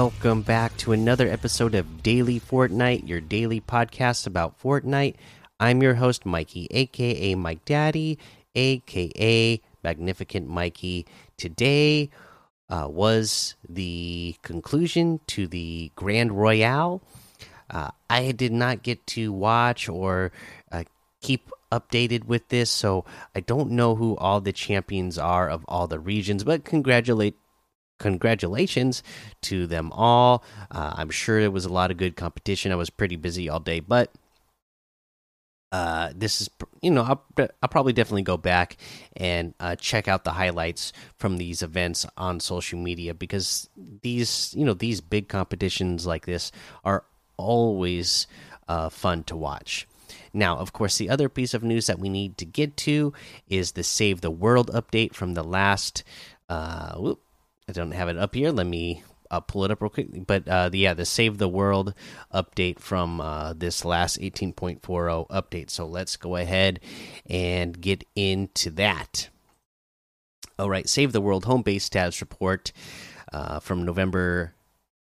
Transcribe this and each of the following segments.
welcome back to another episode of Daily Fortnite, your daily podcast about Fortnite. I'm your host, Mikey, aka Mike Daddy, aka Magnificent Mikey. Today uh, was the conclusion to the Grand Royale. Uh, I did not get to watch or uh, keep updated with this, so I don't know who all the champions are of all the regions, but congratulate congratulations to them all. Uh, I'm sure it was a lot of good competition. I was pretty busy all day, but uh, this is you know I'll, I'll, probably definitely go back and uh, check out the highlights from these events on social media because these you know these big competitions like this are always uh, fun to watch. Now, of course, the other piece of news that we need to get to is the Save the World update from the last. Uh, whoop, I don't have it up here. Let me uh, pull it up real quick. But uh, the, yeah, the Save the World update from uh, this last 18.40 update. So let's go ahead and get into that. All right, Save the World home base status report uh, from November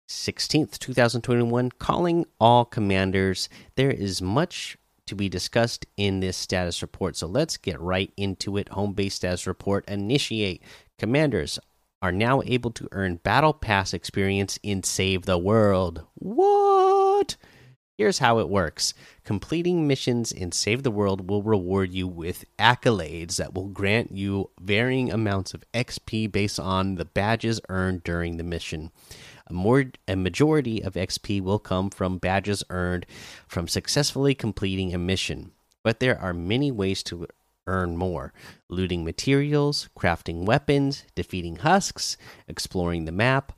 16th, 2021, calling all commanders. There is much to be discussed in this status report. So let's get right into it. Home base status report initiate. Commanders are now able to earn Battle Pass experience in Save the World. What? Here's how it works completing missions in Save the World will reward you with accolades that will grant you varying amounts of XP based on the badges earned during the mission. A, more, a majority of XP will come from badges earned from successfully completing a mission, but there are many ways to earn more looting materials, crafting weapons, defeating husks, exploring the map.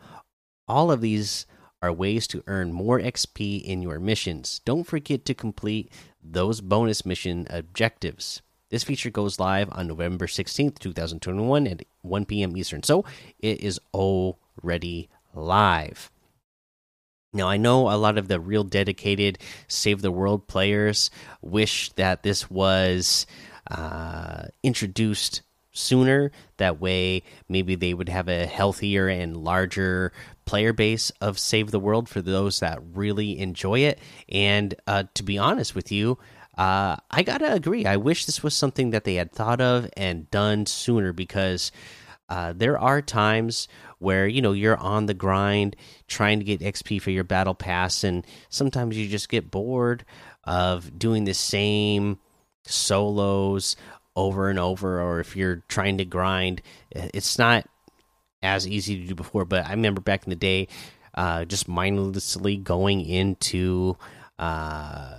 All of these are ways to earn more XP in your missions. Don't forget to complete those bonus mission objectives. This feature goes live on November 16th, 2021 at 1 p.m. Eastern. So it is already live. Now, I know a lot of the real dedicated Save the World players wish that this was uh, introduced sooner. That way, maybe they would have a healthier and larger player base of Save the World for those that really enjoy it. And uh, to be honest with you, uh, I gotta agree. I wish this was something that they had thought of and done sooner because uh, there are times where you know you're on the grind trying to get XP for your battle pass, and sometimes you just get bored of doing the same solos over and over, or if you're trying to grind, it's not as easy to do before. But I remember back in the day, uh, just mindlessly going into uh,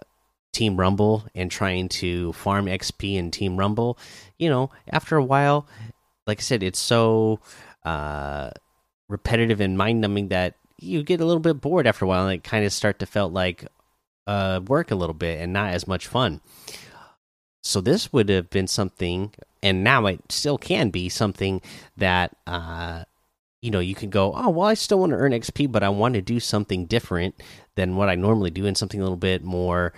Team Rumble and trying to farm XP in Team Rumble. You know, after a while, like I said, it's so uh, repetitive and mind numbing that you get a little bit bored after a while, and it kind of start to felt like uh, work a little bit and not as much fun. So this would have been something, and now it still can be something that uh, you know you can go, oh well, I still want to earn XP, but I want to do something different than what I normally do, and something a little bit more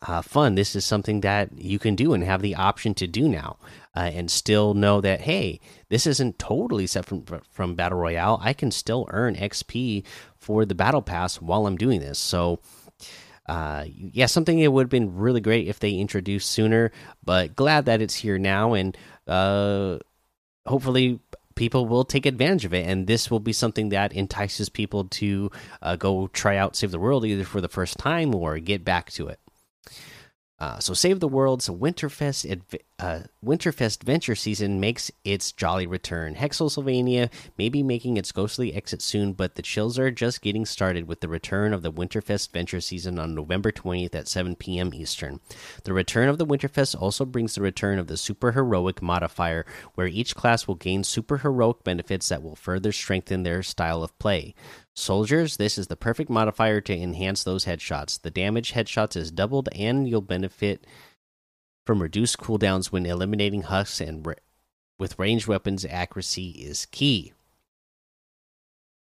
uh, fun. This is something that you can do and have the option to do now, uh, and still know that hey, this isn't totally separate from, from battle royale. I can still earn XP for the battle pass while I'm doing this. So uh, yeah, something it would have been really great if they introduced sooner, but glad that it's here now, and uh, hopefully people will take advantage of it, and this will be something that entices people to uh, go try out Save the World either for the first time or get back to it. Uh, so, Save the World's Winterfest uh, Winterfest Venture season makes its jolly return. Hexylvania may be making its ghostly exit soon, but the chills are just getting started with the return of the Winterfest Venture season on November 20th at 7 p.m. Eastern. The return of the Winterfest also brings the return of the Super Heroic modifier, where each class will gain super heroic benefits that will further strengthen their style of play. Soldiers, this is the perfect modifier to enhance those headshots. The damage headshots is doubled, and you'll benefit from reduced cooldowns when eliminating husks, and with ranged weapons, accuracy is key.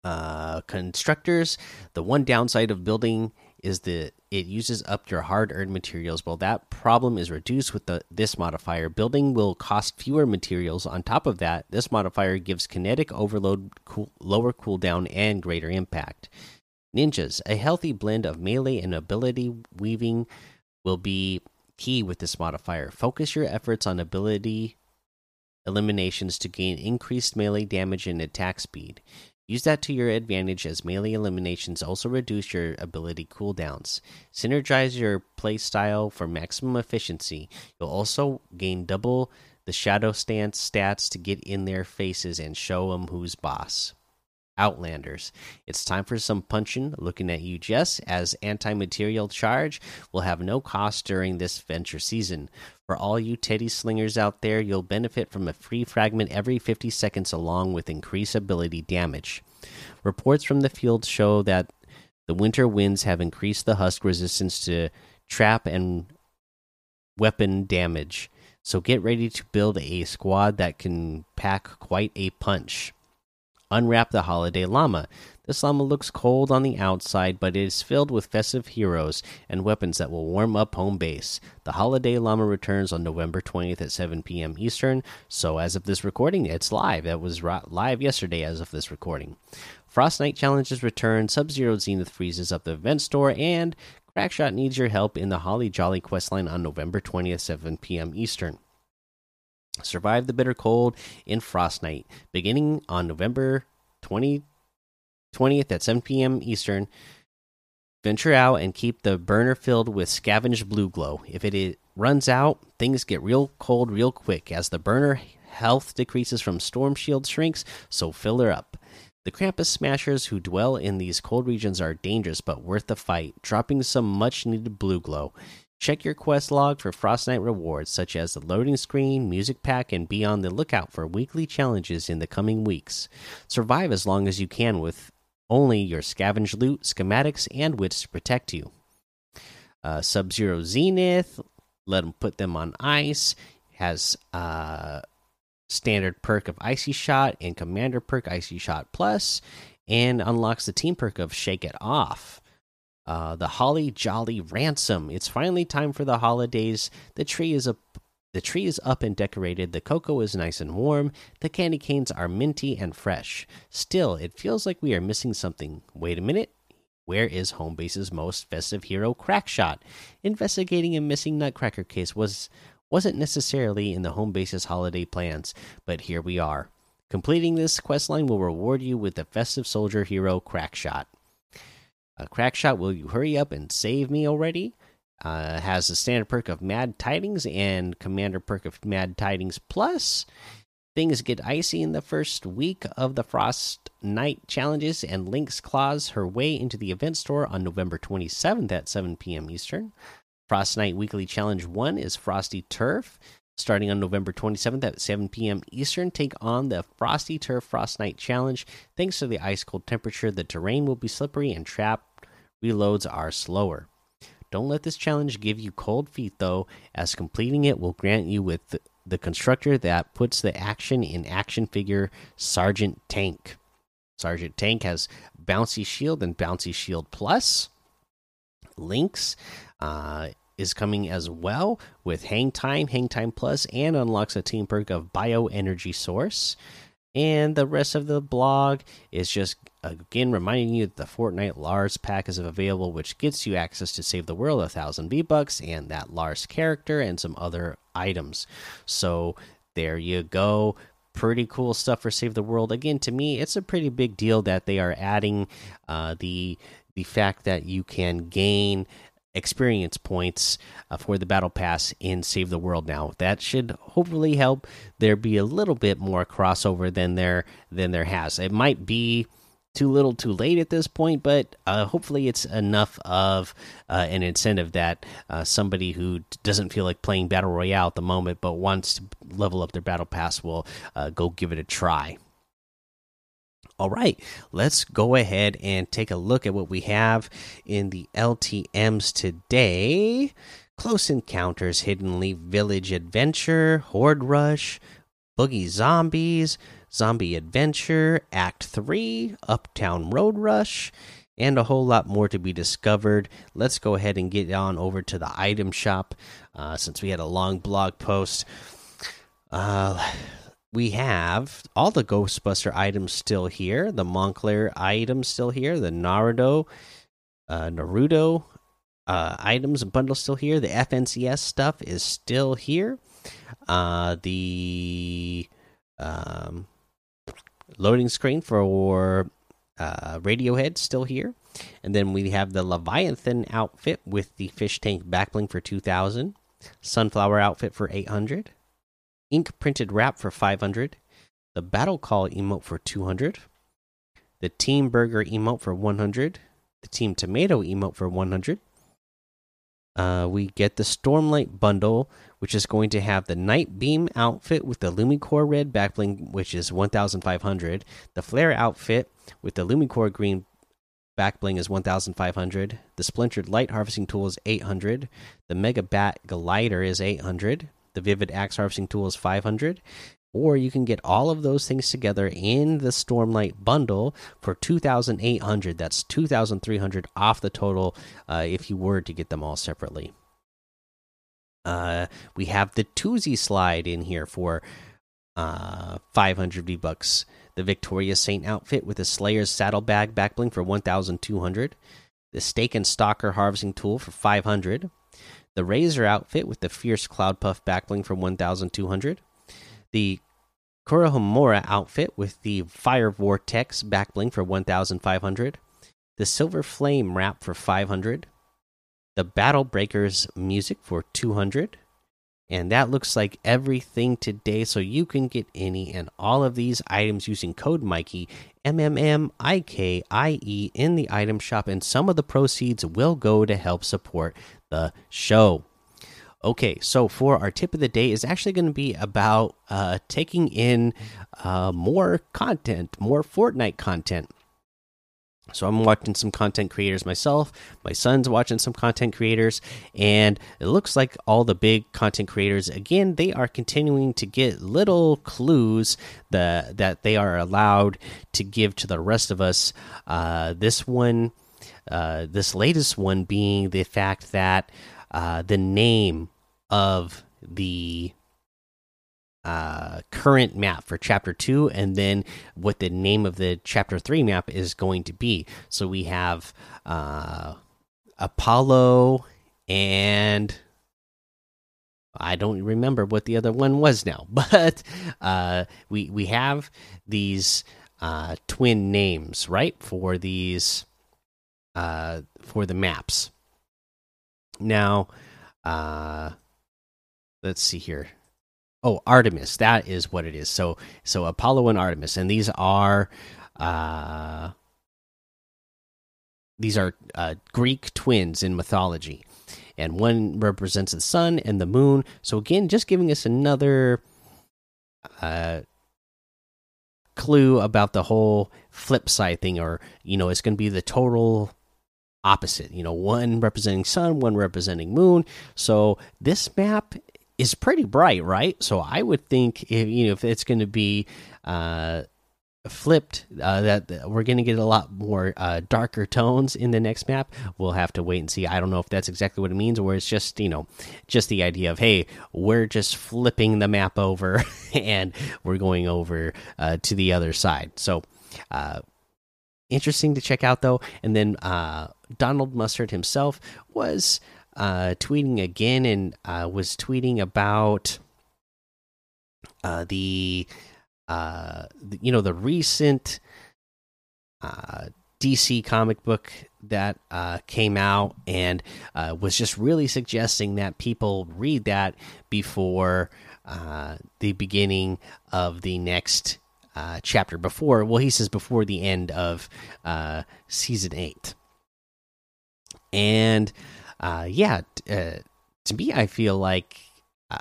Uh, constructors, the one downside of building is that it uses up your hard-earned materials. Well, that problem is reduced with the this modifier. Building will cost fewer materials. On top of that, this modifier gives kinetic overload, cool, lower cooldown, and greater impact. Ninjas, a healthy blend of melee and ability weaving will be key with this modifier. Focus your efforts on ability eliminations to gain increased melee damage and attack speed. Use that to your advantage as melee eliminations also reduce your ability cooldowns. Synergize your playstyle for maximum efficiency. You'll also gain double the shadow stance stats to get in their faces and show them who's boss. Outlanders. It's time for some punching. Looking at you, Jess, as anti material charge will have no cost during this venture season. For all you Teddy slingers out there, you'll benefit from a free fragment every 50 seconds along with increased ability damage. Reports from the field show that the winter winds have increased the husk resistance to trap and weapon damage. So get ready to build a squad that can pack quite a punch. Unwrap the Holiday Llama. This llama looks cold on the outside, but it is filled with festive heroes and weapons that will warm up home base. The Holiday Llama returns on November 20th at 7 p.m. Eastern, so as of this recording, it's live. That was live yesterday as of this recording. Frostnite challenges return, Sub Zero Zenith freezes up the event store, and Crackshot needs your help in the Holly Jolly questline on November 20th, 7 p.m. Eastern. Survive the bitter cold in Frostnite, beginning on November 20, 20th at 7 p.m. Eastern. Venture out and keep the burner filled with scavenged blue glow. If it runs out, things get real cold real quick as the burner health decreases from storm shield shrinks, so fill her up. The Krampus Smashers who dwell in these cold regions are dangerous but worth the fight, dropping some much needed blue glow. Check your quest log for Frostnite rewards, such as the loading screen, music pack, and be on the lookout for weekly challenges in the coming weeks. Survive as long as you can with only your scavenged loot, schematics, and wits to protect you. Uh, Sub Zero Zenith, let them put them on ice, has uh, standard perk of Icy Shot and commander perk Icy Shot Plus, and unlocks the team perk of Shake It Off. Uh, the Holly Jolly Ransom. It's finally time for the holidays. The tree is up. The tree is up and decorated. The cocoa is nice and warm. The candy canes are minty and fresh. Still, it feels like we are missing something. Wait a minute. Where is Homebase's most festive hero, Crackshot? Investigating a missing Nutcracker case was wasn't necessarily in the Homebase's holiday plans, but here we are. Completing this questline will reward you with the festive soldier hero, Crackshot. A Crackshot, will you hurry up and save me already? Uh, has the standard perk of Mad Tidings and commander perk of Mad Tidings Plus. Things get icy in the first week of the Frost Night challenges, and Lynx claws her way into the event store on November 27th at 7 p.m. Eastern. Frostnite Weekly Challenge 1 is Frosty Turf. Starting on November 27th at 7 p.m. Eastern, take on the Frosty Turf Frostnite Challenge. Thanks to the ice cold temperature, the terrain will be slippery and trap reloads are slower. Don't let this challenge give you cold feet, though, as completing it will grant you with the, constructor that puts the action in action figure Sergeant Tank. Sergeant Tank has Bouncy Shield and Bouncy Shield Plus. Lynx. uh, is coming as well with Hang Time, Hang Time Plus, and unlocks a team perk of Bioenergy Source. And the rest of the blog is just again reminding you that the Fortnite Lars pack is available, which gets you access to Save the World, a thousand V bucks, and that Lars character and some other items. So there you go. Pretty cool stuff for Save the World. Again, to me, it's a pretty big deal that they are adding uh, the the fact that you can gain experience points uh, for the battle pass in save the world. Now that should hopefully help there be a little bit more crossover than there than there has. It might be too little too late at this point but uh, hopefully it's enough of uh, an incentive that uh, somebody who doesn't feel like playing battle royale at the moment but wants to level up their battle pass will uh, go give it a try all right, let's go ahead and take a look at what we have in the LTMs today. Close Encounters, Hidden Leaf Village Adventure, Horde Rush, Boogie Zombies, Zombie Adventure, Act 3, Uptown Road Rush, and a whole lot more to be discovered. Let's go ahead and get on over to the item shop uh, since we had a long blog post. Uh, we have all the Ghostbuster items still here, the Moncler items still here, the Naruto, uh, Naruto uh, items and bundles still here. The FNCS stuff is still here. Uh, the um, loading screen for uh, Radiohead still here. And then we have the Leviathan outfit with the fish tank backbling for 2000, Sunflower outfit for 800, ink printed wrap for 500, the Battle Call emote for 200, the Team Burger emote for 100, the Team Tomato emote for 100. Uh, we get the Stormlight bundle, which is going to have the Night Beam outfit with the Lumicore red backbling, which is 1,500. The Flare outfit with the Lumicore green backbling is 1,500. The Splintered Light harvesting tool is 800. The Mega Bat glider is 800. The Vivid Axe harvesting tool is 500 or you can get all of those things together in the Stormlight bundle for 2800 that's 2300 off the total uh, if you were to get them all separately uh, we have the Toosie slide in here for uh, 500 V bucks. The Victoria Saint outfit with the Slayer's saddlebag backbling for 1,200. The Stake and Stalker harvesting tool for 500. The Razor outfit with the Fierce Cloud Puff backbling for 1,200 the Kurohomura outfit with the Fire Vortex backbling for 1,500, the Silver Flame wrap for 500, the Battle Breakers music for 200, and that looks like everything today. So you can get any and all of these items using code Mikey M M M I K I E in the item shop, and some of the proceeds will go to help support the show. Okay, so for our tip of the day is actually going to be about uh, taking in uh, more content, more Fortnite content. So I'm watching some content creators myself. My son's watching some content creators, and it looks like all the big content creators again they are continuing to get little clues that that they are allowed to give to the rest of us. Uh, this one, uh, this latest one being the fact that uh, the name of the uh, current map for chapter two, and then what the name of the chapter three map is going to be. So we have uh, Apollo and I don't remember what the other one was now, but uh, we we have these uh, twin names right for these uh, for the maps. Now, uh, let's see here. Oh, Artemis. That is what it is. So so Apollo and Artemis, and these are uh these are uh, Greek twins in mythology, and one represents the sun and the moon. So again, just giving us another uh clue about the whole flip side thing, or you know, it's going to be the total opposite. You know, one representing sun, one representing moon. So this map is pretty bright, right? So I would think if you know if it's going to be uh, flipped, uh, that, we're going to get a lot more uh, darker tones in the next map. We'll have to wait and see. I don't know if that's exactly what it means, or it's just you know just the idea of hey, we're just flipping the map over and we're going over uh, to the other side. So. Uh, interesting to check out though and then uh, donald mustard himself was uh, tweeting again and uh, was tweeting about uh, the, uh, you know the recent uh, DC comic book that uh, came out and uh, was just really suggesting that people read that before uh, the beginning of the next uh, chapter. Before, well, he says before the end of uh, season eight, and uh, yeah, uh, to me, I feel like uh,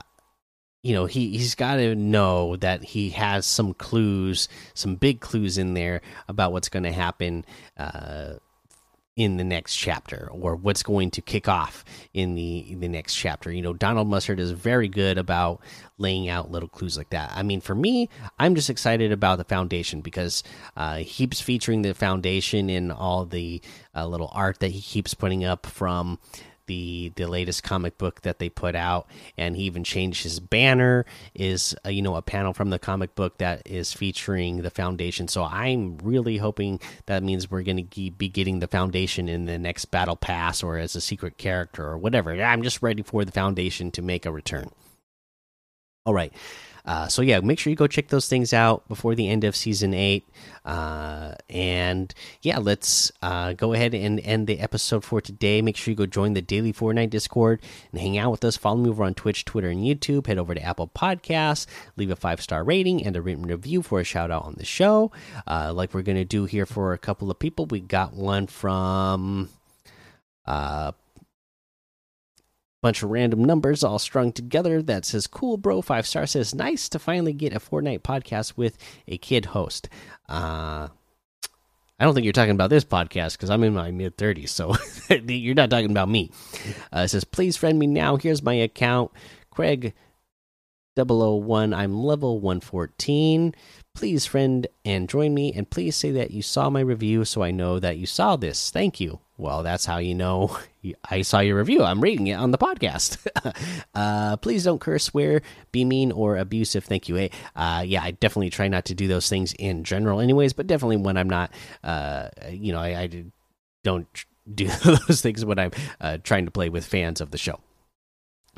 you know he he's got to know that he has some clues, some big clues in there about what's going to happen uh, in the next chapter or what's going to kick off in the the next chapter. You know, Donald Mustard is very good about laying out little clues like that. I mean, for me, I'm just excited about the foundation because uh, he keeps featuring the foundation in all the uh, little art that he keeps putting up from the the latest comic book that they put out and he even changed his banner is uh, you know a panel from the comic book that is featuring the foundation. So i'm really hoping that means we're going to be getting the foundation in the next battle pass or as a secret character or whatever. I'm just ready for the foundation to make a return. All right uh, so yeah, make sure you go check those things out before the end of season eight. Uh, and yeah, let's uh, go ahead and end the episode for today. Make sure you go join the daily Fortnite Discord and hang out with us. Follow me over on Twitch, Twitter, and YouTube. Head over to Apple Podcasts, leave a five star rating and a written review for a shout out on the show. Uh, like we're gonna do here for a couple of people. We got one from uh bunch of random numbers all strung together. That says cool bro. Five star says nice to finally get a fortnite podcast with a kid host. Uh i don't think you're talking about this podcast because i'm in my mid 30s so you're not talking about me. Uh, says please friend me now. Here's my account. Craig 001 i'm level 114 please friend and join me and please say that you saw my review so i know that you saw this. Thank you well, that's how you know I saw your review. I'm reading it on the podcast. uh, please don't curse, swear, be mean, or abusive. Thank you. Uh, yeah, I definitely try not to do those things in general, anyways, but definitely when I'm not, uh, you know, I, I don't do those things when I'm uh, trying to play with fans of the show.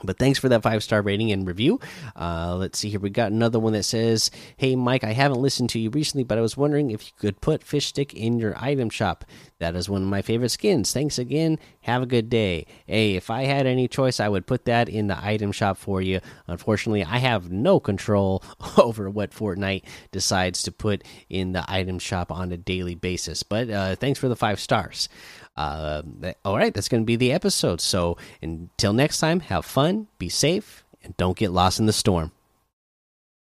But thanks for that five star rating and review. Uh, let's see here. We got another one that says, Hey, Mike, I haven't listened to you recently, but I was wondering if you could put Fishstick in your item shop. That is one of my favorite skins. Thanks again. Have a good day. Hey, if I had any choice, I would put that in the item shop for you. Unfortunately, I have no control over what Fortnite decides to put in the item shop on a daily basis. But uh, thanks for the five stars. Uh, all right, that's going to be the episode. So until next time, have fun, be safe, and don't get lost in the storm.